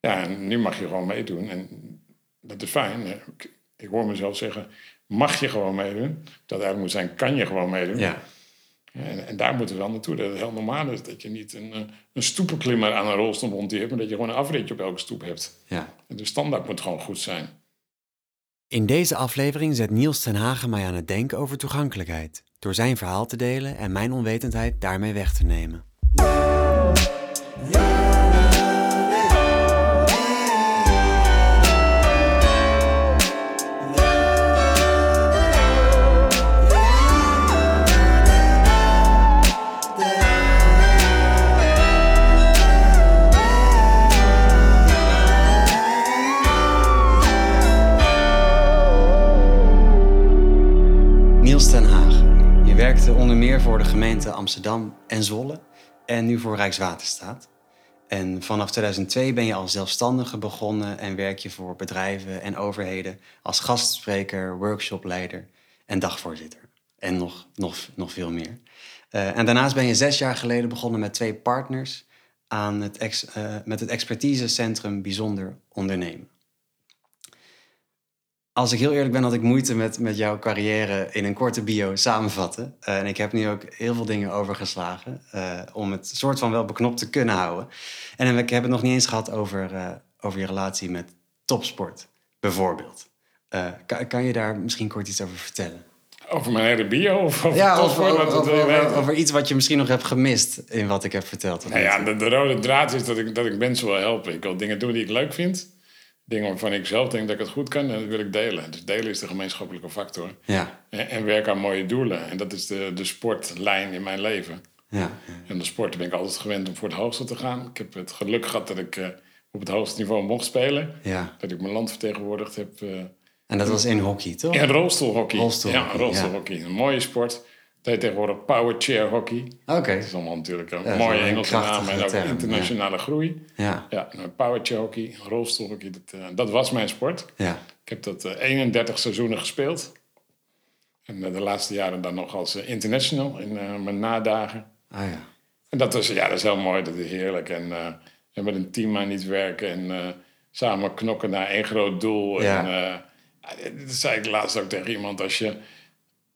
Ja, en nu mag je gewoon meedoen. En dat is fijn. Ik, ik hoor mezelf zeggen, mag je gewoon meedoen. Dat eigenlijk moet zijn, kan je gewoon meedoen. Ja. En, en daar moeten we wel naartoe. Dat het heel normaal is dat je niet een, eh, een stoepenklimmer aan een rolstoel monteert... maar dat je gewoon een afritje op elke stoep hebt. ja. En de standaard moet gewoon goed zijn. In deze aflevering zet Niels ten Hagen mij aan het denken over toegankelijkheid. Door zijn verhaal te delen en mijn onwetendheid daarmee weg te nemen. Amsterdam en Zwolle en nu voor Rijkswaterstaat. En vanaf 2002 ben je als zelfstandige begonnen en werk je voor bedrijven en overheden als gastspreker, workshopleider en dagvoorzitter. En nog, nog, nog veel meer. Eh, en daarnaast ben je zes jaar geleden begonnen met twee partners aan het eh, met het expertisecentrum Bijzonder Ondernemen. Als ik heel eerlijk ben, had ik moeite met, met jouw carrière in een korte bio samenvatten. Eh, en ik heb nu ook heel veel dingen overgeslagen eh, om het soort van wel beknopt te kunnen houden. En ik heb het nog niet eens gehad over, eh, over je relatie met topsport, bijvoorbeeld. Eh, kan, kan je daar misschien kort iets over vertellen? Over mijn hele bio of over Ja, topsport, over, over, iets wat je misschien nog hebt gemist in wat ik heb verteld. Nou ja, de, de rode draad is dat ik, dat ik mensen wil helpen. Ik wil dingen doen die ik leuk vind. Dingen waarvan ik zelf denk dat ik het goed kan en dat wil ik delen. Dus delen is de gemeenschappelijke factor. ja, En, en werken aan mooie doelen. En dat is de, de sportlijn in mijn leven. ja, En de sport ben ik altijd gewend om voor het hoogste te gaan. Ik heb het geluk gehad dat ik eh, op het hoogste niveau mocht spelen. ja. Dat ik mijn land vertegenwoordigd heb. eh, En dat was in hockey, toch? en rolstoelhockey. Rolstoelhockey, Ja, rolstoelhockey. Een mooie sport. Dat heet tegenwoordig power chair hockey. Oké, Dat is allemaal natuurlijk een Ja, mooie Engelse naam en ook term, ja. internationale groei. ja, Ja, een powerchair hockey, rolstoelhockey, dat, eh, dat was mijn sport. ja. Ik heb dat eh, 31 seizoenen gespeeld. En eh, de laatste jaren dan nog als eh, international in eh, mijn nadagen. Ah ja. En dat, was, ja, dat is heel mooi, dat is heerlijk. En, eh, en met een team aan iets werken en eh, samen knokken naar één groot doel. Ja. En, eh, ja, dat zei ik laatst ook tegen iemand. Als je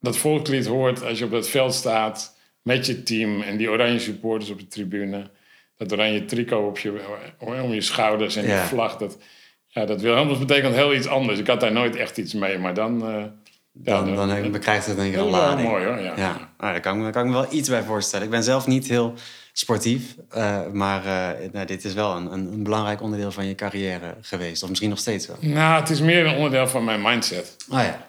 dat volkslied hoort, als je op dat veld staat met je team en die oranje supporters op de tribune. Dat oranje tricot op je, om je schouders en Ja. die vlag. Dat, ja, dat Wilhelmus betekent heel iets anders. Ik had daar nooit echt iets mee, maar dan... eh, ja, Dan, dan, dan bekrijgt het een heel wel lading. mooi hoor, ja. Ja, nou, daar, kan ik, daar kan ik me wel iets bij voorstellen. Ik ben zelf niet heel sportief, eh, maar eh, nou, dit is wel een, een, een belangrijk onderdeel van je carrière geweest. Of misschien nog steeds wel. Nou, het is meer een onderdeel van mijn mindset. Ah ja, Kijk,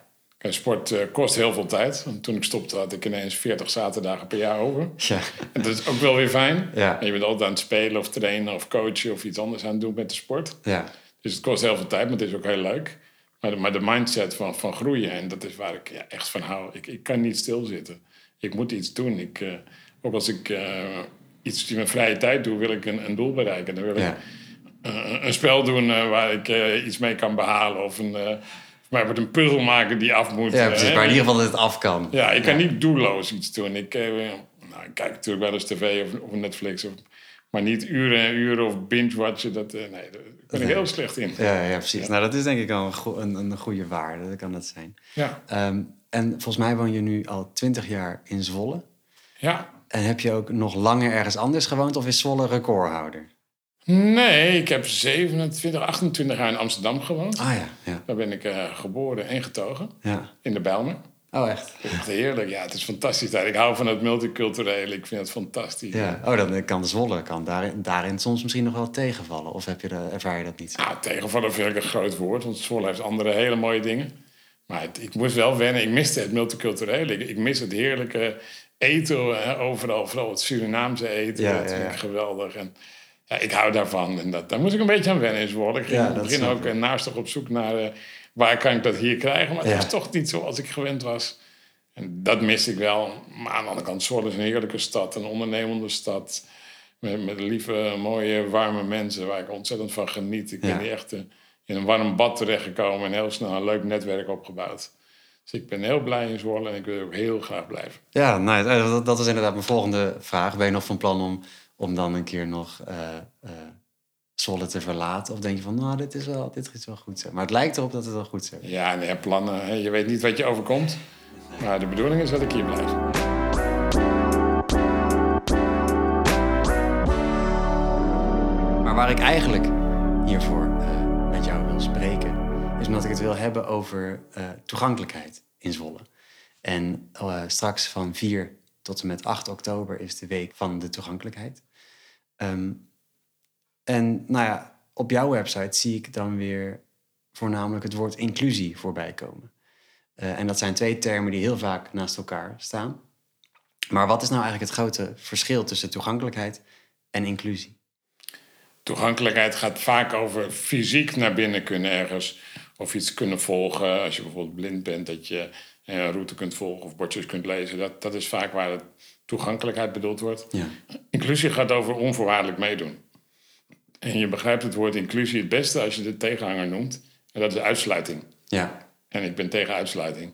sport eh, kost heel veel tijd. Want toen ik stopte had ik ineens 40 zaterdagen per jaar over. ja, En dat is ook wel weer fijn. Ja. En je bent altijd aan het spelen of trainen of coachen of iets anders aan het doen met de sport. ja, Dus het kost heel veel tijd, maar het is ook heel leuk. Maar de, maar de mindset van, van groeien, en dat is waar ik ja, echt van hou. Ik, ik kan niet stilzitten. Ik moet iets doen. Ik, eh, ook als ik eh, iets in mijn vrije tijd doe, wil ik een, een doel bereiken. Dan wil ik een spel doen waar ik iets mee kan behalen. Of een, maar met een puzzel maken die af moet. ja eh, precies. hè. Maar in ieder geval dat het af kan. Ja, ik kan niet doelloos iets doen. Ik, eh, nou, ik kijk natuurlijk wel eens tv of, of Netflix. Of, maar niet uren en uren of binge-watchen. Dat, eh, nee, daar ben ik Nee. heel slecht in. Ja, ja, precies. Nou, dat is denk ik al een, go- een, een goede waarde. Dat kan dat zijn. Ja. Ehm, en volgens mij woon je nu al twintig jaar in Zwolle. ja. En heb je ook nog langer ergens anders gewoond of is Zwolle recordhouder? Nee, ik heb 27, 28 jaar in Amsterdam gewoond. Ah ja, ja, Daar ben ik eh, geboren en getogen. ja. In de Bijlmer. Oh echt? Echt heerlijk. Ja, het is fantastisch daar. Ik hou van het multiculturele. Ik vind het fantastisch. Ja, oh, dan kan de Zwolle kan daarin, daarin soms misschien nog wel tegenvallen. Of heb je de, ervaar je dat niet? Nou, tegenvallen vind ik een groot woord, want Zwolle heeft andere hele mooie dingen. Maar het- ik moest wel wennen, ik miste het multiculturele. Ik, ik mis het heerlijke eten hè, overal, vooral het Surinaamse eten. Ja, dat ja, vind ik geweldig. En, ja, ik hou daarvan. En dat, daar moest ik een beetje aan wennen in Zwolle. Ik ging Ja, in het dat begin ook ik. eh, naastig op zoek naar eh, waar kan ik dat hier krijgen. Maar Ja. dat was toch niet zoals ik gewend was. En dat miste ik wel. Maar aan de andere kant, Zwolle is een heerlijke stad, een ondernemende stad. Met, met lieve, mooie, warme mensen waar ik ontzettend van geniet. Ik ben hier echt eh, in een warm bad terechtgekomen en heel snel een leuk netwerk opgebouwd. Dus ik ben heel blij in Zwolle en ik wil ook heel graag blijven. Ja, nou, dat, dat is inderdaad mijn volgende vraag. Ben je nog van plan om, om dan een keer nog eh, eh, Zwolle te verlaten? Of denk je van, nou, dit is wel, dit is wel goed zo. Maar het lijkt erop dat het wel goed zo is. Ja, nee, plannen. hè. Je weet niet wat je overkomt. Maar de bedoeling is dat ik hier blijf. Maar waar ik eigenlijk hiervoor eh, met jou wil spreken, is omdat ik het wil hebben over toegankelijkheid in Zwolle. En straks van 4 tot en met 8 oktober is de week van de toegankelijkheid. Ehm, en nou ja, op jouw website zie ik dan weer voornamelijk het woord inclusie voorbij komen. Eh, en dat zijn twee termen die heel vaak naast elkaar staan. Maar wat is nou eigenlijk het grote verschil tussen toegankelijkheid en inclusie? Toegankelijkheid gaat vaak over fysiek naar binnen kunnen ergens. Of iets kunnen volgen. Als je bijvoorbeeld blind bent, dat je een route kunt volgen of bordjes kunt lezen. Dat, dat is vaak waar het toegankelijkheid bedoeld wordt. Ja. Inclusie gaat over onvoorwaardelijk meedoen. En je begrijpt het woord inclusie het beste als je de tegenhanger noemt. En dat is uitsluiting. Ja, En ik ben tegen uitsluiting.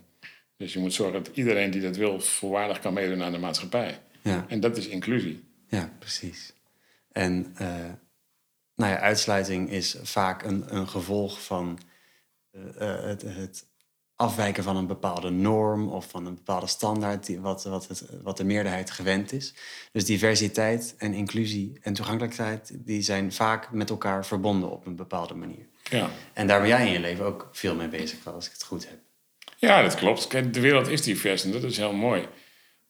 Dus je moet zorgen dat iedereen die dat wil voorwaardig kan meedoen aan de maatschappij. ja. En dat is inclusie. Ja, precies. En eh, nou ja, uitsluiting is vaak een, een gevolg van eh, eh, het, het afwijken van een bepaalde norm of van een bepaalde standaard die, wat, wat, het, wat de meerderheid gewend is. Dus diversiteit en inclusie en toegankelijkheid die zijn vaak met elkaar verbonden op een bepaalde manier. Ja. En daar ben jij in je leven ook veel mee bezig, als ik het goed heb. ja, dat klopt. Kijk, de wereld is divers en dat is heel mooi.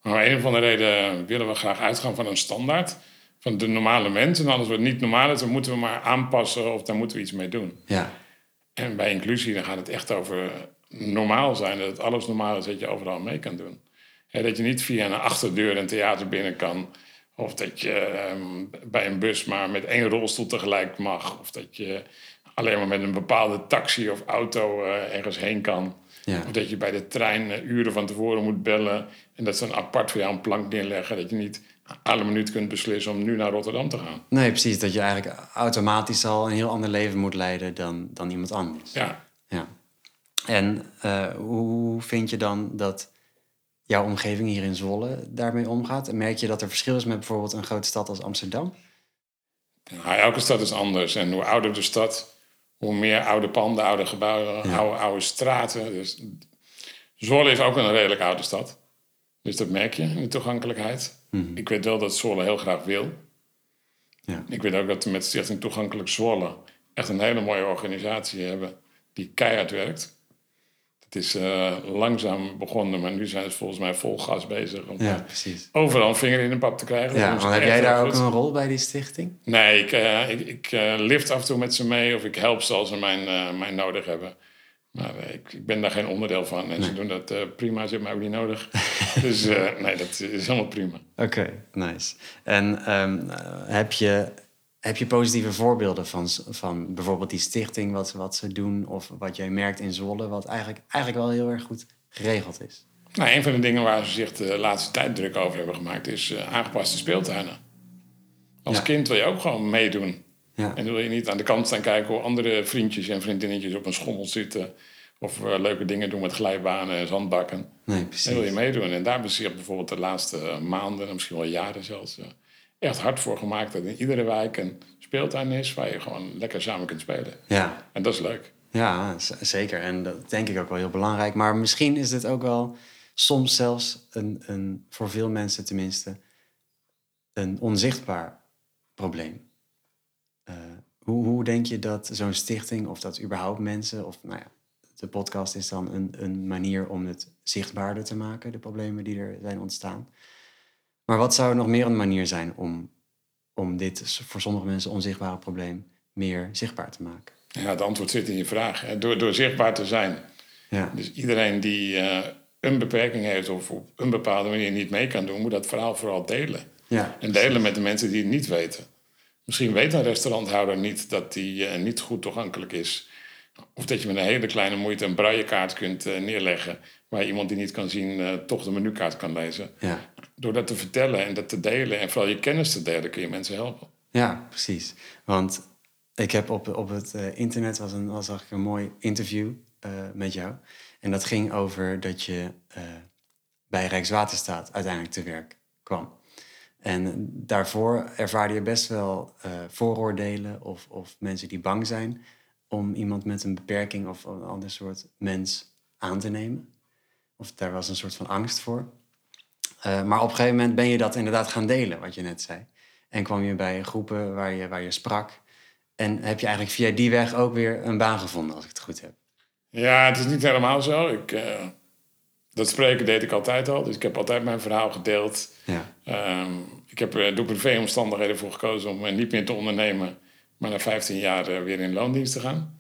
Maar om een of andere reden willen we graag uitgaan van een standaard. Van de normale mens. En alles wat niet normaal is, dan moeten we maar aanpassen of daar moeten we iets mee doen. Ja, En bij inclusie dan gaat het echt over normaal zijn. Dat het alles normaal is dat je overal mee kan doen. Hè, dat je niet via een achterdeur een theater binnen kan. Of dat je ehm, bij een bus maar met één rolstoel tegelijk mag. Of dat je alleen maar met een bepaalde taxi of auto eh, ergens heen kan. ja. Of dat je bij de trein eh, uren van tevoren moet bellen. En dat ze dan apart voor jou een plank neerleggen. Dat je niet alle minuut kunt beslissen om nu naar Rotterdam te gaan. Nee, precies. Dat je eigenlijk automatisch al een heel ander leven moet leiden dan, dan iemand anders. Ja, Ja. En eh, hoe vind je dan dat jouw omgeving hier in Zwolle daarmee omgaat? En merk je dat er verschil is met bijvoorbeeld een grote stad als Amsterdam? Nou, elke stad is anders. En hoe ouder de stad, hoe meer oude panden, oude gebouwen, Ja. oude, oude straten. Dus Zwolle is ook een redelijk oude stad. Dus dat merk je in de toegankelijkheid. Mhm. Ik weet wel dat Zwolle heel graag wil. Ja. Ik weet ook dat we met Stichting Toegankelijk Zwolle echt een hele mooie organisatie hebben die keihard werkt. Het is eh, langzaam begonnen, maar nu zijn ze volgens mij vol gas bezig om Ja, eh, precies. overal een vinger in de pap te krijgen. Ja, want heb jij daar ook goed. een rol bij die stichting? Nee, ik, eh, ik, ik lift af en toe met ze mee of ik help ze als ze mijn, mij nodig hebben. Maar ik, ik ben daar geen onderdeel van. En ze doen dat prima, ze hebben mij ook niet nodig. dus nee, dat is helemaal prima. Oké, nice. En ehm, eh, heb, je, heb je positieve voorbeelden van, van bijvoorbeeld die stichting, wat, wat ze doen, of wat jij merkt in Zwolle, wat eigenlijk, eigenlijk wel heel erg goed geregeld is? Nou, een van de dingen waar ze zich de laatste tijd druk over hebben gemaakt is eh, aangepaste speeltuinen. Als Ja. kind wil je ook gewoon meedoen. Ja, En wil je niet aan de kant staan kijken hoe andere vriendjes en vriendinnetjes op een schommel zitten. Of eh, leuke dingen doen met glijbanen en zandbakken. nee, Dan wil je precies. meedoen. En daar zich bijvoorbeeld de laatste maanden, en misschien wel jaren zelfs, eh, echt hard voor gemaakt dat in iedere wijk een speeltuin is waar je gewoon lekker samen kunt spelen. Ja, En dat is leuk. Ja, zeker. En dat denk ik ook wel heel belangrijk. Maar misschien is dit ook wel soms zelfs een, een voor veel mensen tenminste, een onzichtbaar probleem. Eh, hoe, hoe denk je dat zo'n stichting, of dat überhaupt mensen, of nou ja, de podcast is dan een, een manier om het zichtbaarder te maken, de problemen die er zijn ontstaan. Maar wat zou nog meer een manier zijn om, om dit voor sommige mensen onzichtbare probleem meer zichtbaar te maken? Ja, het antwoord zit in je vraag. hè. Door, door zichtbaar te zijn. Ja, Dus iedereen die eh, een beperking heeft of op een bepaalde manier niet mee kan doen, moet dat verhaal vooral delen. ja. En delen met de mensen die het niet weten. Misschien weet een restauranthouder niet dat die eh, niet goed toegankelijk is. Of dat je met een hele kleine moeite een braillekaart kunt eh, neerleggen. Waar iemand die niet kan zien toch de menukaart kan lezen. Ja. Door dat te vertellen en dat te delen en vooral je kennis te delen kun je mensen helpen. Ja, precies. Want ik heb op, op het eh, internet was een, was ik een mooi interview eh, met jou. En dat ging over dat je eh, bij Rijkswaterstaat uiteindelijk te werk kwam. En daarvoor ervaarde je best wel vooroordelen of, of mensen die bang zijn om iemand met een beperking of een ander soort mens aan te nemen. Of daar was een soort van angst voor. Uh, maar op een gegeven moment ben je dat inderdaad gaan delen, wat je net zei. En kwam je bij groepen waar je, waar je sprak. En heb je eigenlijk via die weg ook weer een baan gevonden, als ik het goed heb? Ja, het is niet helemaal zo. Ik, uh, dat spreken deed ik altijd al. Dus ik heb altijd mijn verhaal gedeeld. Ja. Um, ik heb er door privéomstandigheden voor gekozen om niet meer te ondernemen. Maar na 15 jaar weer in loondienst te gaan.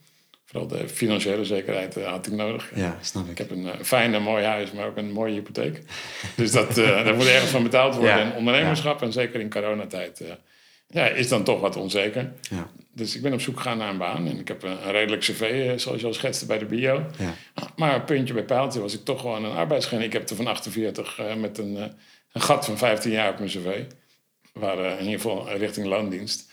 Vooral de financiële zekerheid uh, had ik nodig. Ja, snap ik. Ik heb een fijn en mooi huis, maar ook een mooie hypotheek. dus dat, daar moet ergens van betaald worden. Ja. En ondernemerschap, en zeker in coronatijd, ja, is dan toch wat onzeker. Ja. Dus ik ben op zoek gegaan naar een baan. En ik heb een, een redelijk cv, eh, zoals je al schetste bij de bio. Ja. Maar puntje bij paaltje was ik toch gewoon een arbeidsgehandicapte van 48... Uh, met een, een gat van 15 jaar op mijn cv. Waar in ieder geval richting loondienst.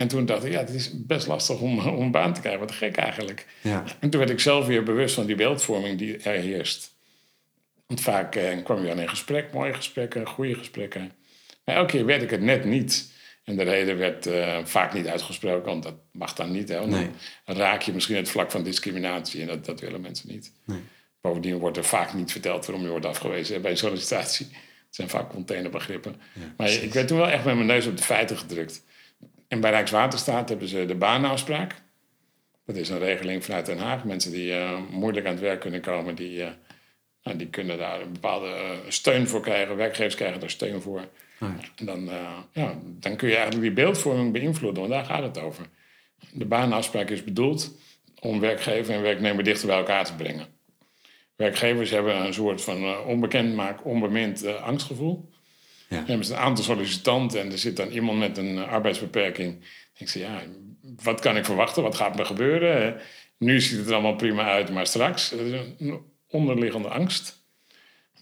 En toen dacht ik, ja, het is best lastig om, om een baan te krijgen. Wat gek eigenlijk. Ja. En toen werd ik zelf weer bewust van die beeldvorming die er heerst. Want vaak kwam je dan in gesprek, mooie gesprekken, goede gesprekken. Maar elke keer werd ik het net niet... En de reden werd uh, vaak niet uitgesproken, want dat mag dan niet. Hè? Dan raak je misschien het vlak van discriminatie en dat, dat willen mensen niet. Nee. Bovendien wordt er vaak niet verteld waarom je wordt afgewezen bij sollicitatie. Het zijn vaak containerbegrippen. maar ik werd toen wel echt met mijn neus op de feiten gedrukt. En bij Rijkswaterstaat hebben ze de baanafspraak. Dat is een regeling vanuit Den Haag. Mensen die uh, moeilijk aan het werk kunnen komen, die, uh, nou, die kunnen daar een bepaalde steun voor krijgen. Werkgevers krijgen daar steun voor. En dan, ja, dan kun je eigenlijk die beeldvorming beïnvloeden, want daar gaat het over. De baanafspraak is bedoeld om werkgever en werknemer dichter bij elkaar te brengen. Werkgevers hebben een soort van onbekend, maar onbemind angstgevoel. Ja. Hebben ze een aantal sollicitanten en er zit dan iemand met een arbeidsbeperking. Ik zeg, ja, wat kan ik verwachten? Wat gaat me gebeuren? Nu ziet het er allemaal prima uit, maar straks. is een onderliggende angst.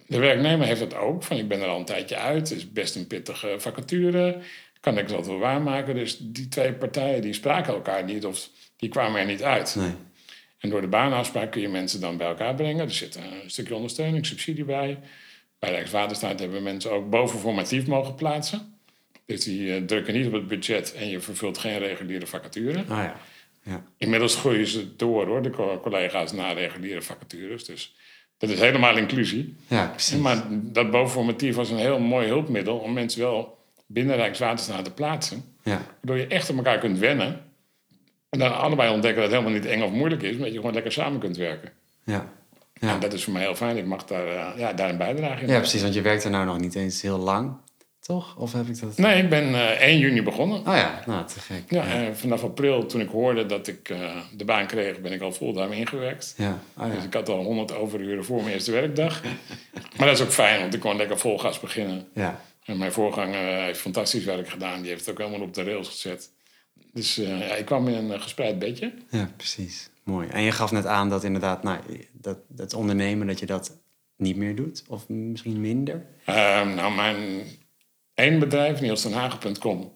De werknemer heeft het ook, van ik ben er al een tijdje uit, het is best een pittige vacature, kan ik dat wel waarmaken. Dus die twee partijen die spraken elkaar niet of die kwamen er niet uit. Nee. En door de baanafspraak kun je mensen dan bij elkaar brengen. Er zit een stukje ondersteuning, subsidie bij. Bij Rijkswaterstaat hebben mensen ook bovenformatief mogen plaatsen. Dus die uh, drukken niet op het budget en je vervult geen reguliere vacature. Ah, ja. Ja. Inmiddels groeien ze door hoor, de collega's naar reguliere vacatures. Dus dat is helemaal inclusie. Ja, precies. Maar dat bovenformatief was een heel mooi hulpmiddel om mensen wel binnen Rijkswaterstaat te plaatsen. Ja. Waardoor je echt op elkaar kunt wennen. En dan allebei ontdekken dat het helemaal niet eng of moeilijk is, maar dat je gewoon lekker samen kunt werken. Ja. Ja. En dat is voor mij heel fijn. Ik mag daar, uh, ja, daar een bijdrage in. Ja, precies, want je werkt er nou nog niet eens heel lang toch? Of heb ik dat... Nee, ik ben uh, eh, 1 juni begonnen. Oh ja, nou, te gek. Ja, ja. vanaf april, toen ik hoorde dat ik uh, de baan kreeg, ben ik al fulltime ingewerkt. Ja. Oh, ja. Dus ik had al 100 overuren voor mijn eerste werkdag. maar dat is ook fijn, want ik kon lekker vol gas beginnen. Ja. En mijn voorganger heeft fantastisch werk gedaan. Die heeft het ook helemaal op de rails gezet. Dus ja, ik kwam in een gespreid bedje. Ja, precies. Mooi. En je gaf net aan dat inderdaad, nou, dat, dat ondernemen, dat je dat niet meer doet? Of misschien minder? Ehm, nou, mijn één bedrijf, nielsdenhagen.com.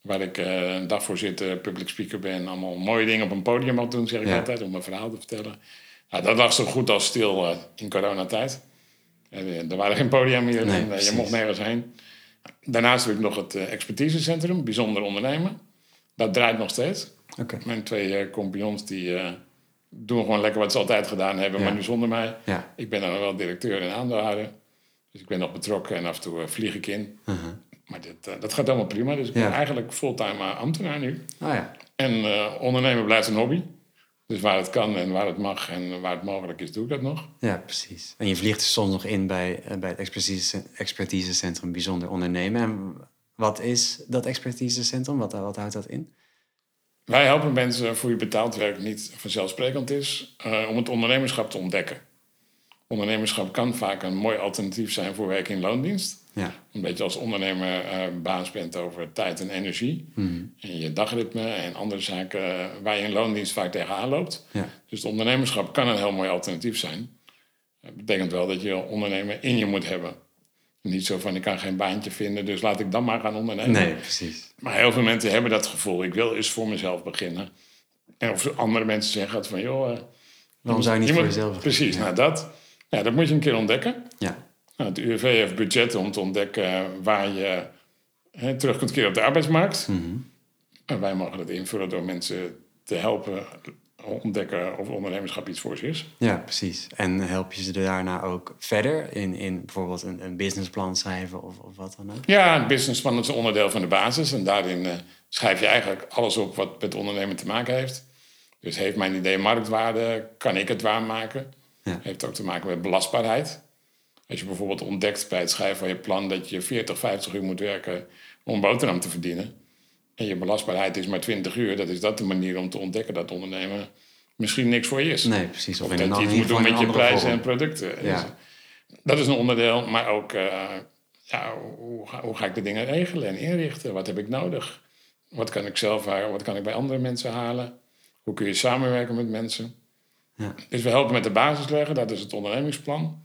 Waar ik uh, een dagvoorzitter, public speaker ben. Allemaal mooie dingen op een podium mag doen, zeg ik altijd. Om mijn verhaal te vertellen. Nou, dat lag zo goed als stil uh, in coronatijd. Uh, er waren geen podia meer en je mocht nergens heen. Daarnaast heb ik nog het expertisecentrum, bijzonder ondernemen. Dat draait nog steeds. Okay. Mijn twee compagnons die doen gewoon lekker wat ze altijd gedaan hebben, maar nu zonder mij. Ja. Ik ben dan wel directeur en aandeelhouder. Dus ik ben nog betrokken en af en toe vlieg ik in. -huh. Maar dit, uh, dat gaat allemaal prima. Dus ik ben eigenlijk fulltime eh, ambtenaar nu. Oh ja. En uh, ondernemen blijft een hobby. Dus waar het kan en waar het mag en waar het mogelijk is, doe ik dat nog. Ja, precies. En je vliegt soms nog in bij, bij het expertise, expertisecentrum Bijzonder Ondernemen. En wat is dat expertisecentrum? Wat, wat houdt dat in? Wij helpen mensen voor je betaald werk niet vanzelfsprekend is... Uh, om het ondernemerschap te ontdekken. Ondernemerschap kan vaak een mooi alternatief zijn voor werk in loondienst. Ja. Omdat je als ondernemer uh, baas bent over tijd en energie. Mm. En je dagritme en andere zaken uh, waar je in loondienst vaak tegenaan loopt. Ja. Dus het ondernemerschap kan een heel mooi alternatief zijn. Dat betekent wel dat je ondernemer in je moet hebben. Niet zo van ik kan geen baantje vinden, dus laat ik dan maar gaan ondernemen. Nee, precies. Maar heel veel mensen hebben dat gevoel. Ik wil eens voor mezelf beginnen. En of andere mensen zeggen van joh. Uh, Waarom zou je niet voor jezelf beginnen? Precies, nou dat. Ja, dat moet je een keer ontdekken. Ja. Nou, het UWV heeft budget om te ontdekken waar je hè, terug kunt keren op de arbeidsmarkt. Mhm. En wij mogen dat invullen door mensen te helpen ontdekken of ondernemerschap iets voor ze is. Ja, precies. En help je ze daarna ook verder in, in bijvoorbeeld een, een businessplan schrijven of, of wat dan ook? Ja, een businessplan is een onderdeel van de basis. En daarin eh, schrijf je eigenlijk alles op wat met ondernemen te maken heeft. Dus heeft mijn idee marktwaarde? Kan ik het waarmaken? Ja. Heeft ook te maken met belastbaarheid. Als je bijvoorbeeld ontdekt bij het schrijven van je plan dat je 40, 50 uur moet werken om boterham te verdienen. En je belastbaarheid is maar 20 uur, dat is dat de manier om te ontdekken dat ondernemen misschien niks voor je is. Nee, precies. Of in dat je iets moet doen met je prijzen en producten. Ja. Dus, dat is een onderdeel, maar ook eh, ja, hoe, ga, hoe ga ik de dingen regelen en inrichten? Wat heb ik nodig? Wat kan ik zelf halen? Wat kan ik bij andere mensen halen? Hoe kun je samenwerken met mensen? Ja. Dus we helpen met de basis leggen, dat is het ondernemingsplan.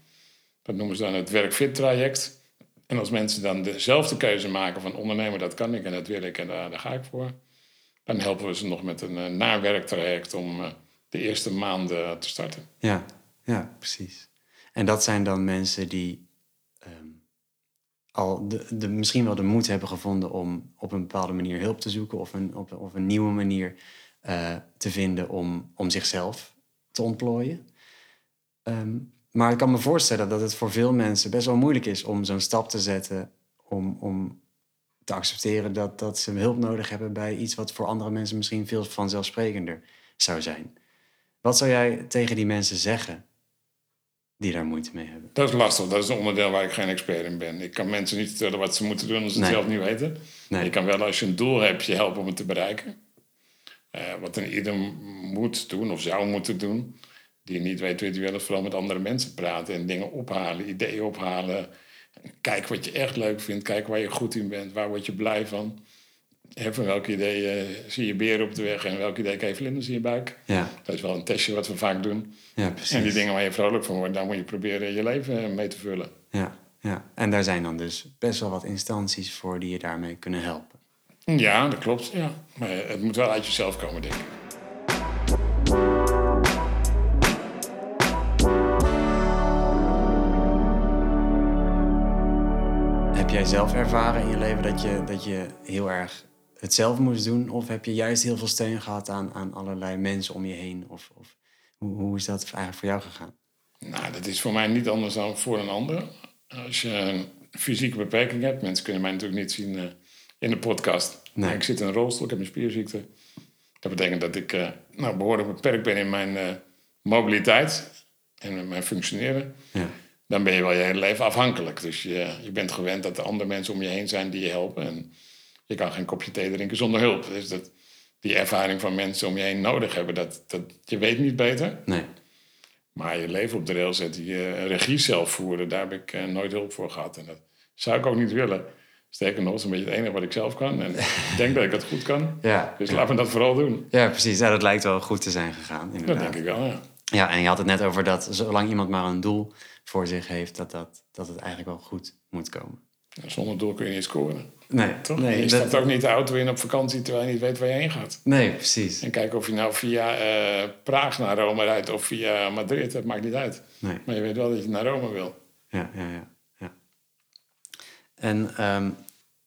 Dat noemen ze dan het werkfit traject. En als mensen dan dezelfde keuze maken van ondernemen, dat kan ik en dat wil ik en daar, ga ik voor. Dan helpen we ze nog met een uh, nawerktraject om eh, de eerste maanden te starten. Ja, ja, precies. En dat zijn dan mensen die ehm, al de, misschien wel de moed hebben gevonden om op een bepaalde manier hulp te zoeken of een, of een nieuwe manier eh, te vinden om, om zichzelf te ontplooien. Ehm, maar ik kan me voorstellen dat het voor veel mensen best wel moeilijk is om zo'n stap te zetten om, om te accepteren dat, dat ze hulp nodig hebben bij iets wat voor andere mensen misschien veel vanzelfsprekender zou zijn. Wat zou jij tegen die mensen zeggen die daar moeite mee hebben? Dat is lastig. Dat is een onderdeel waar ik geen expert in ben. Ik kan mensen niet vertellen wat ze moeten doen als ze het zelf niet weten. Nee. Je kan wel, als je een doel hebt, je helpen om het te bereiken. Eh, wat een ieder moet doen of zou moeten doen. Die niet weet wie wil, vooral met andere mensen praten en dingen ophalen, ideeën ophalen. Kijk wat je echt leuk vindt, kijk waar je goed in bent, waar word je blij van. Hè, van welk idee eh, zie je beren op de weg en welk idee krijg je vlinders in je buik. Ja, Dat is wel een testje wat we vaak doen. ja precies. En die dingen waar je vrolijk van wordt, daar moet je proberen je leven mee te vullen. Ja, ja. En daar zijn dan dus best wel wat instanties voor die je daarmee kunnen helpen. Ja, dat klopt. Ja. Maar het moet wel uit jezelf komen, denk ik. Jij zelf ervaren in je leven dat je, dat je heel erg het zelf moest doen? Of heb je juist heel veel steun gehad aan, aan allerlei mensen om je heen? Of, of hoe, hoe is dat eigenlijk voor jou gegaan? Nou, dat is voor mij niet anders dan voor een ander. Als je een fysieke beperking hebt, mensen kunnen mij natuurlijk niet zien eh, in de podcast. Nee. Ik zit in een rolstoel, ik heb een spierziekte. Dat betekent dat ik eh, nou, behoorlijk beperkt ben in mijn eh, mobiliteit en in mijn functioneren. Ja, Dan ben je wel je hele leven afhankelijk. Dus je, je bent gewend dat er andere mensen om je heen zijn die je helpen. En je kan geen kopje thee drinken zonder hulp. Dus dat, die ervaring van mensen om je heen nodig hebben, dat, dat, je weet niet beter. nee. Maar je leven op de rail zetten, je regie zelf voeren, daar heb ik eh, nooit hulp voor gehad. En dat zou ik ook niet willen. Sterker nog, dat is een beetje het enige wat ik zelf kan. En ik denk dat ik het goed kan. Ja, Dus laten we dat vooral doen. ja precies. Ja, dat lijkt wel goed te zijn gegaan, Dat inderdaad. denk ik wel, ja. Ja, en je had het net over dat zolang iemand maar een doel voor zich heeft, dat, dat, dat het eigenlijk wel goed moet komen. Zonder doel kun je niet scoren. Nee, Toch? nee, je dat- stapt ook niet de auto in op vakantie terwijl je niet weet waar je heen gaat. nee precies. En kijk of je nou via eh, Praag naar Rome rijdt of via Madrid, dat maakt niet uit. Nee. Maar je weet wel dat je naar Rome wil. Ja, ja, ja. ja. En ehm,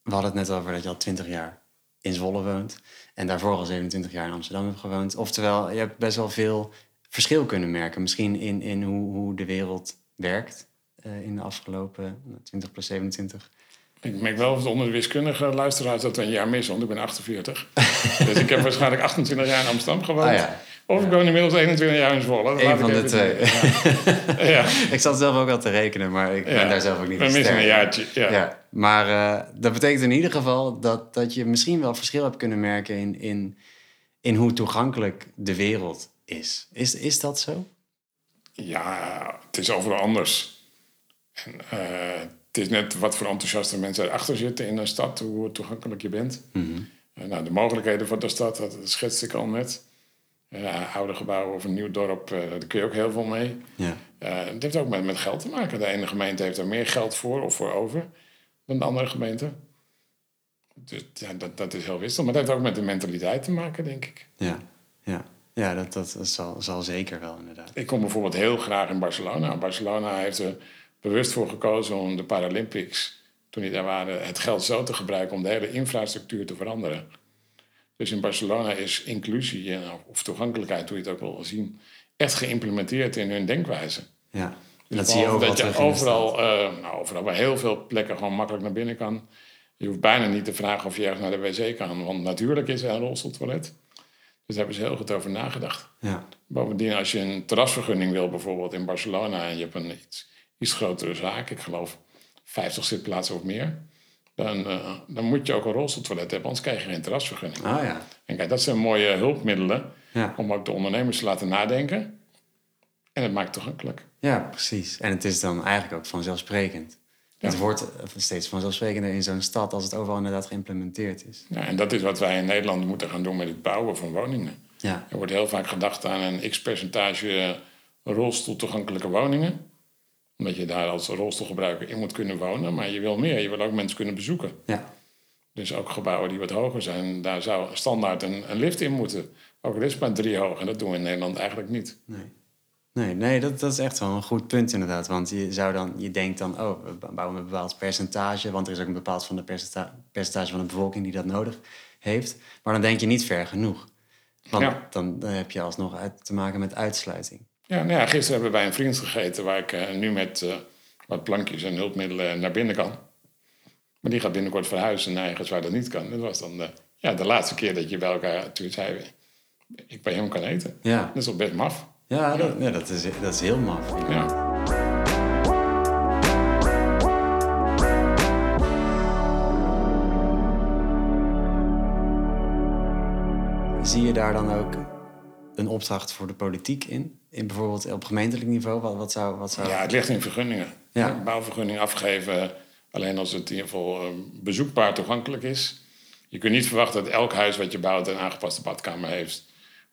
we hadden het net over dat je al 20 jaar in Zwolle woont. En daarvoor al 27 jaar in Amsterdam hebt gewoond. Oftewel, je hebt best wel veel verschil kunnen merken. Misschien in, in hoe, hoe de wereld werkt eh, in de afgelopen 20 plus 27. Ik merk wel of onder de wiskundige luisteraars dat we een jaar mis, want ik ben 48. dus ik heb waarschijnlijk 28 jaar in Amsterdam gewoond. Ah, ja. Of ik woon inmiddels 21 jaar in Zwolle. Dat Eén van ik de twee. Ja. Ik zat zelf ook al te rekenen, maar ik ben daar zelf ook niet We missen een jaartje. Ja. Ja, maar eh, dat betekent in ieder geval dat, dat je misschien wel verschil hebt kunnen merken in, in, in hoe toegankelijk de wereld is. Is, is dat zo? Ja, het is overal anders. En, eh, het is net wat voor enthousiaste mensen erachter zitten in een stad, hoe toegankelijk je bent. Eh, nou, de mogelijkheden van de stad, dat, schetste ik al net. Eh, oude gebouwen of een nieuw dorp, daar kun je ook heel veel mee. Ja. Het heeft ook met, met geld te maken. De ene gemeente heeft er meer geld voor of voor over dan de andere gemeente. Dus ja, dat, dat is heel wisselend. Maar dat heeft ook met de mentaliteit te maken, denk ik. Ja, ja. Ja dat, dat zal, zal zeker wel inderdaad. Ik kom bijvoorbeeld heel graag in Barcelona. Barcelona heeft er bewust voor gekozen om de Paralympics toen die daar waren, het geld zo te gebruiken om de hele infrastructuur te veranderen. Dus in Barcelona is inclusie of toegankelijkheid, hoe je het ook wil zien, echt geïmplementeerd in hun denkwijze. Ja, Dus dat zie je overal dat je overal, eh, nou, overal bij heel veel plekken gewoon makkelijk naar binnen kan. Je hoeft bijna niet te vragen of je ergens naar de wc kan, want natuurlijk is er een rolstoeltoilet. Dus daar hebben ze heel goed over nagedacht. Ja, Bovendien, als je een terrasvergunning wil, bijvoorbeeld in Barcelona, en je hebt een iets, iets grotere zaak, ik geloof 50 zitplaatsen of meer, dan, eh, dan moet je ook een rolstoeltoilet hebben, anders krijg je geen terrasvergunning. ah ja. En kijk, dat zijn mooie hulpmiddelen Ja. om ook de ondernemers te laten nadenken. En het maakt toegankelijk. ja, precies. En het is dan eigenlijk ook vanzelfsprekend. Het wordt steeds vanzelfsprekender in zo'n stad als het overal inderdaad geïmplementeerd is. Ja, en dat is wat wij in Nederland moeten gaan doen met het bouwen van woningen. Ja, Er wordt heel vaak gedacht aan een x-percentage eh, rolstoeltoegankelijke woningen. Omdat je daar als rolstoelgebruiker in moet kunnen wonen. Maar je wil meer, je wil ook mensen kunnen bezoeken. ja, Dus ook gebouwen die wat hoger zijn, daar zou standaard een, een lift in moeten. Ook al is het maar drie hoog. En dat doen we in Nederland eigenlijk niet. nee. Nee, nee dat, dat is echt wel een goed punt inderdaad. Want je, zou dan, je denkt dan, oh, we bouwen een bepaald percentage... want er is ook een bepaald van de percenta- percentage van de bevolking die dat nodig heeft. Maar dan denk je niet ver genoeg. Want Ja. dan, dan heb je alsnog uit, te maken met uitsluiting. Ja, nou ja, gisteren hebben we bij een vriend gegeten waar ik eh, nu met eh, wat plankjes en hulpmiddelen naar binnen kan. Maar die gaat binnenkort verhuizen naar ergens waar dat niet kan. Dat was dan de, ja, de laatste keer dat je bij elkaar toen zei, ik bij hem kan eten. Ja, Dat is wel best maf. Ja, dat, ja dat, is, dat is heel maf. Ja. Zie je daar dan ook een opdracht voor de politiek in? In bijvoorbeeld op gemeentelijk niveau? Wat, wat zou... Wat zou... ja, het ligt in vergunningen. Ja. Bouwvergunning afgeven, alleen als het in ieder geval eh, bezoekbaar toegankelijk is. Je kunt niet verwachten dat elk huis wat je bouwt een aangepaste badkamer heeft.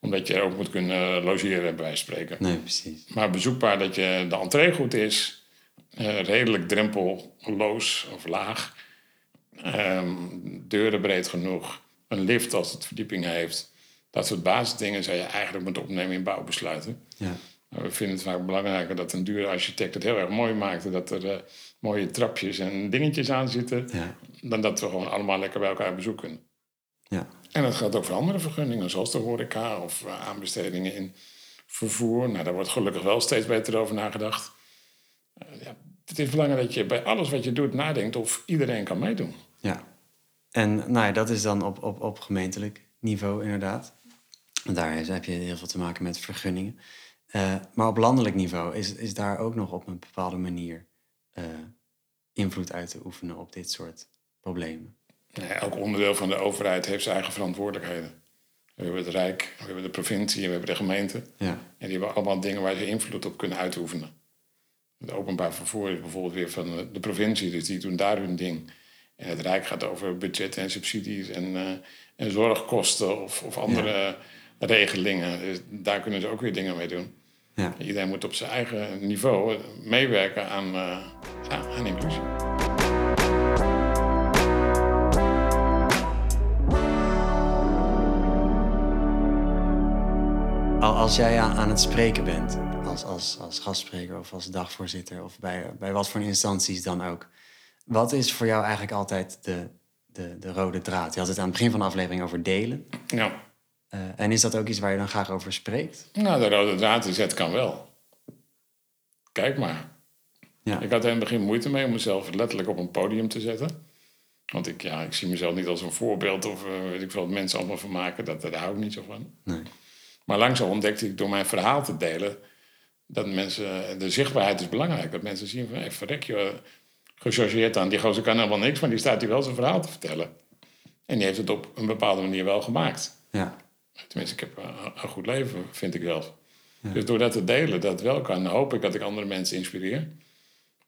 Omdat je ook moet kunnen logeren, bij spreken. Nee, precies. Maar bezoekbaar dat je de entree goed is, eh, redelijk drempelloos of laag, ehm, deuren breed genoeg, een lift als het verdieping heeft. Dat soort basisdingen zou je eigenlijk moeten opnemen in bouwbesluiten. Ja. We vinden het vaak belangrijker dat een dure architect het heel erg mooi maakt. en Dat er eh, mooie trapjes en dingetjes aan zitten. Ja. Dan dat we gewoon allemaal lekker bij elkaar bezoeken. Ja. En dat geldt ook voor andere vergunningen, zoals de horeca of eh, aanbestedingen in vervoer. Nou, daar wordt gelukkig wel steeds beter over nagedacht. Eh, ja, het is belangrijk dat je bij alles wat je doet nadenkt of iedereen kan meedoen. Ja. En nou ja, dat is dan op, op, op gemeentelijk niveau inderdaad. Daar heb je heel veel te maken met vergunningen. Eh, maar op landelijk niveau is, is daar ook nog op een bepaalde manier invloed uit te oefenen op dit soort problemen. Elk onderdeel van de overheid heeft zijn eigen verantwoordelijkheden. We hebben het Rijk, we hebben de provincie en we hebben de gemeente. Ja, En die hebben allemaal dingen waar ze invloed op kunnen uitoefenen. Het openbaar vervoer is bijvoorbeeld weer van de provincie, dus die doen daar hun ding. En het Rijk gaat over budgetten en subsidies en, eh, en zorgkosten of, of andere regelingen. Dus daar kunnen ze ook weer dingen mee doen. ja. Iedereen moet op zijn eigen niveau meewerken aan, eh, aan inclusie. Als jij aan, het spreken bent, als, als, als gastspreker of als dagvoorzitter of bij, bij wat voor instanties dan ook. Wat is voor jou eigenlijk altijd de, de, de rode draad? Je had het aan het begin van de aflevering over delen. Ja. Eh, en is dat ook iets waar je dan graag over spreekt? Nou, de rode draad is het kan wel. Kijk maar. Ja. Ik had er in het begin moeite mee om mezelf letterlijk op een podium te zetten. Want ik, ja, ik zie mezelf niet als een voorbeeld of eh, weet ik veel wat mensen allemaal van maken. Dat, daar hou ik niet zo van. Nee. Maar langzaam ontdekte ik door mijn verhaal te delen dat mensen, de zichtbaarheid is belangrijk. Dat mensen zien van, hey, verrek je, gechargeerd aan. Die gozer kan helemaal niks, maar die staat hier wel zijn verhaal te vertellen. En die heeft het op een bepaalde manier wel gemaakt. Ja. Tenminste, ik heb een, een goed leven, vind ik wel. Dus door dat te delen, dat wel kan, hoop ik dat ik andere mensen inspireer.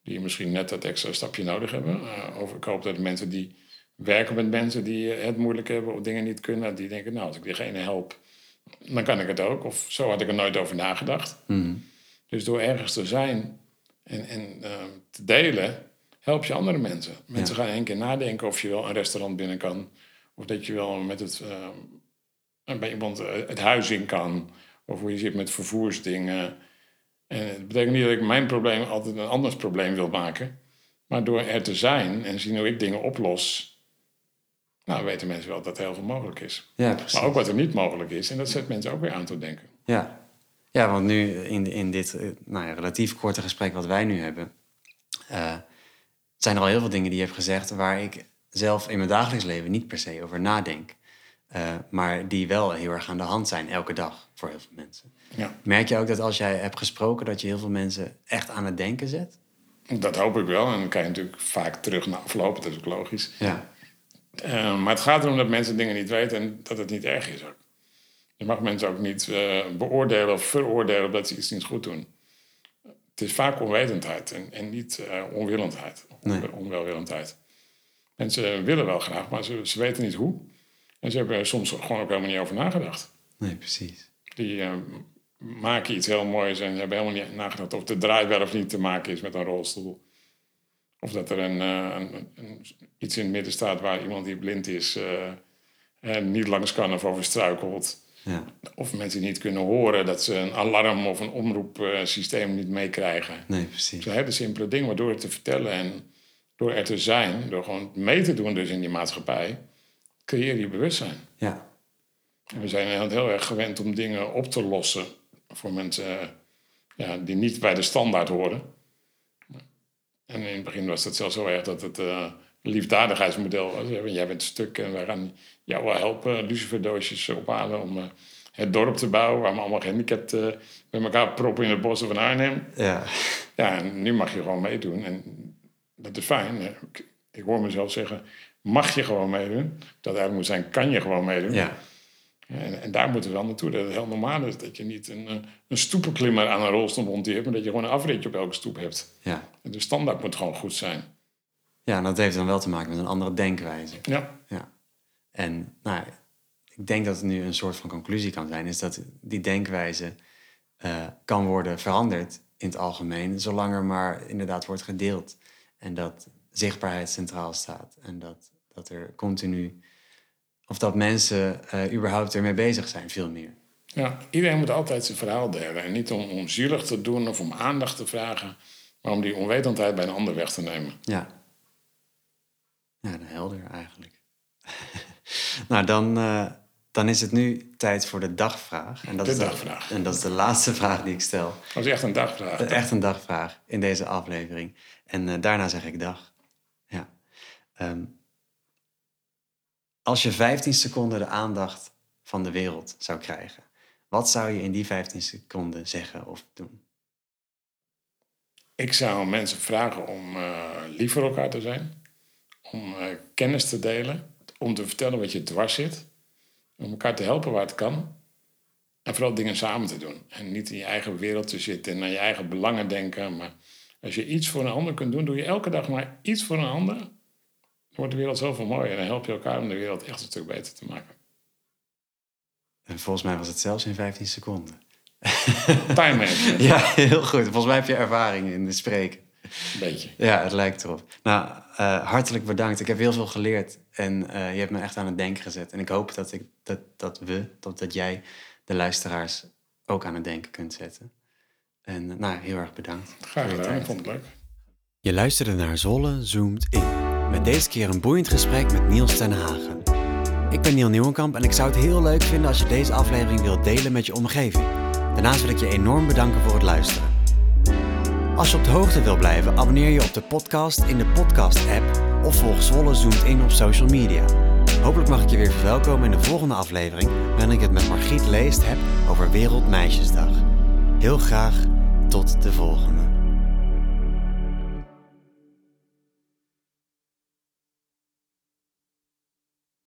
Die misschien net dat extra stapje nodig hebben. Uh, of ik hoop dat mensen die werken met mensen die het moeilijk hebben of dingen niet kunnen, die denken, nou, als ik diegene help, dan kan ik het ook. Of zo had ik er nooit over nagedacht. Mhm. Dus door ergens te zijn en, en uh, te delen, help je andere mensen. Mensen gaan één keer nadenken of je wel een restaurant binnen kan. Of dat je wel met het, uh, bij iemand het huis in kan. Of hoe je zit met vervoersdingen. En het betekent niet dat ik mijn probleem altijd een anders probleem wil maken. Maar door er te zijn en zien hoe ik dingen oplos, nou weten mensen wel dat er heel veel mogelijk is. Ja, precies. Maar ook wat er niet mogelijk is. En dat zet mensen ook weer aan te denken. Ja, ja want nu in, in dit eh, nou ja, relatief korte gesprek wat wij nu hebben, eh, zijn er al heel veel dingen die je hebt gezegd waar ik zelf in mijn dagelijks leven niet per se over nadenk. Eh, maar die wel heel erg aan de hand zijn elke dag voor heel veel mensen. Ja. Merk je ook dat als jij hebt gesproken, dat je heel veel mensen echt aan het denken zet? Dat hoop ik wel. En dan kan je natuurlijk vaak terug naar aflopen, dat is ook logisch. Ja, Eh, maar het gaat erom dat mensen dingen niet weten en dat het niet erg is ook. Je mag mensen ook niet eh, beoordelen of veroordelen omdat ze iets niet goed doen. Het is vaak onwetendheid en, en niet eh, onwillendheid, Nee. onwelwillendheid. Mensen willen wel graag, maar ze, ze weten niet hoe. En ze hebben er soms gewoon ook helemaal niet over nagedacht. nee, precies. Die maken iets heel moois en hebben helemaal niet nagedacht of de draai wel of niet te maken is met een rolstoel. Of dat er een, eh, een, een- iets in het midden staat waar iemand die blind is eh, en niet langs kan of over struikelt. Ja, Of mensen niet kunnen horen dat ze een alarm of een omroepsysteem niet meekrijgen. nee, precies. Zo'n hele simpele dingen, maar door het te vertellen en door er te zijn, door gewoon mee te doen dus in die maatschappij, creëer je bewustzijn. Ja, En we zijn heel- heel erg gewend om dingen op te lossen voor mensen eh, ja, die niet bij de standaard horen. En in het begin was het zelfs zo erg dat het eh, liefdadigheidsmodel was. Jij bent stuk en wij gaan jou wel helpen luciferdoosjes ophalen om eh, het dorp te bouwen... waar we allemaal gehandicapt eh met elkaar proppen in de bossen van Arnhem. ja, Ja, en nu mag je gewoon meedoen. En dat is fijn. Ik, ik hoor mezelf zeggen, mag je gewoon meedoen? Dat eigenlijk moet zijn, kan je gewoon meedoen? ja, En, en daar moeten we wel naartoe. Dat het heel normaal is dat je niet een, eh, een stoepenklimmer aan een rolstoel monteert... maar dat je gewoon een afritje op elke stoep hebt. ja. En de standaard moet gewoon goed zijn. Ja, en dat heeft dan wel te maken met een andere denkwijze. Ja, Ja. En nou, ik denk dat het nu een soort van conclusie kan zijn, is dat die denkwijze eh, kan worden veranderd in het algemeen, zolang er maar inderdaad wordt gedeeld. En dat zichtbaarheid centraal staat. En dat, dat er continu, of dat mensen eh, überhaupt ermee bezig zijn, veel meer. ja, iedereen moet altijd zijn verhaal delen. En niet om, om zielig te doen of om aandacht te vragen... maar om die onwetendheid bij een ander weg te nemen. Ja. Ja, helder eigenlijk. nou, dan, eh, dan is het nu tijd voor de dagvraag. En dat De is dagvraag. En dat is de laatste vraag die ik stel. Dat is echt een dagvraag. Echt een dagvraag in deze aflevering. En eh, daarna zeg ik dag. Ja. Ehm, als je 15 seconden de aandacht van de wereld zou krijgen, wat zou je in die 15 seconden zeggen of doen? Ik zou mensen vragen om eh, lief elkaar te zijn. Om eh, kennis te delen. Om te vertellen wat je dwars zit. Om elkaar te helpen waar het kan. En vooral dingen samen te doen. En niet in je eigen wereld te zitten en aan je eigen belangen denken. Maar als je iets voor een ander kunt doen, doe je elke dag maar iets voor een ander. Wordt de wereld zoveel mooier. En dan help je elkaar om de wereld echt een stuk beter te maken. En volgens mij was het zelfs in 15 seconden. Time management, Ja, heel goed. Volgens mij heb je ervaring in het spreken. een beetje. Ja, het lijkt erop. Nou, eh, hartelijk bedankt. Ik heb heel veel geleerd en eh, je hebt me echt aan het denken gezet. En ik hoop dat, ik, dat, dat we, dat, dat jij de luisteraars ook aan het denken kunt zetten. En eh, nou, heel erg bedankt. Graag gedaan, ik vond het leuk. Je luisterde naar Zolle Zoomt In. Met deze keer een boeiend gesprek met Niels ten Hagen. Ik ben Niel Nieuwenkamp en ik zou het heel leuk vinden als je deze aflevering wilt delen met je omgeving. Daarnaast wil ik je enorm bedanken voor het luisteren. Als je op de hoogte wil blijven, abonneer je op de podcast in de podcast-app of volg Zwolle Zoomt In op social media. Hopelijk mag ik je weer verwelkomen in de volgende aflevering, waarin ik het met Margriet Leest heb over Wereldmeisjesdag. Heel graag tot de volgende.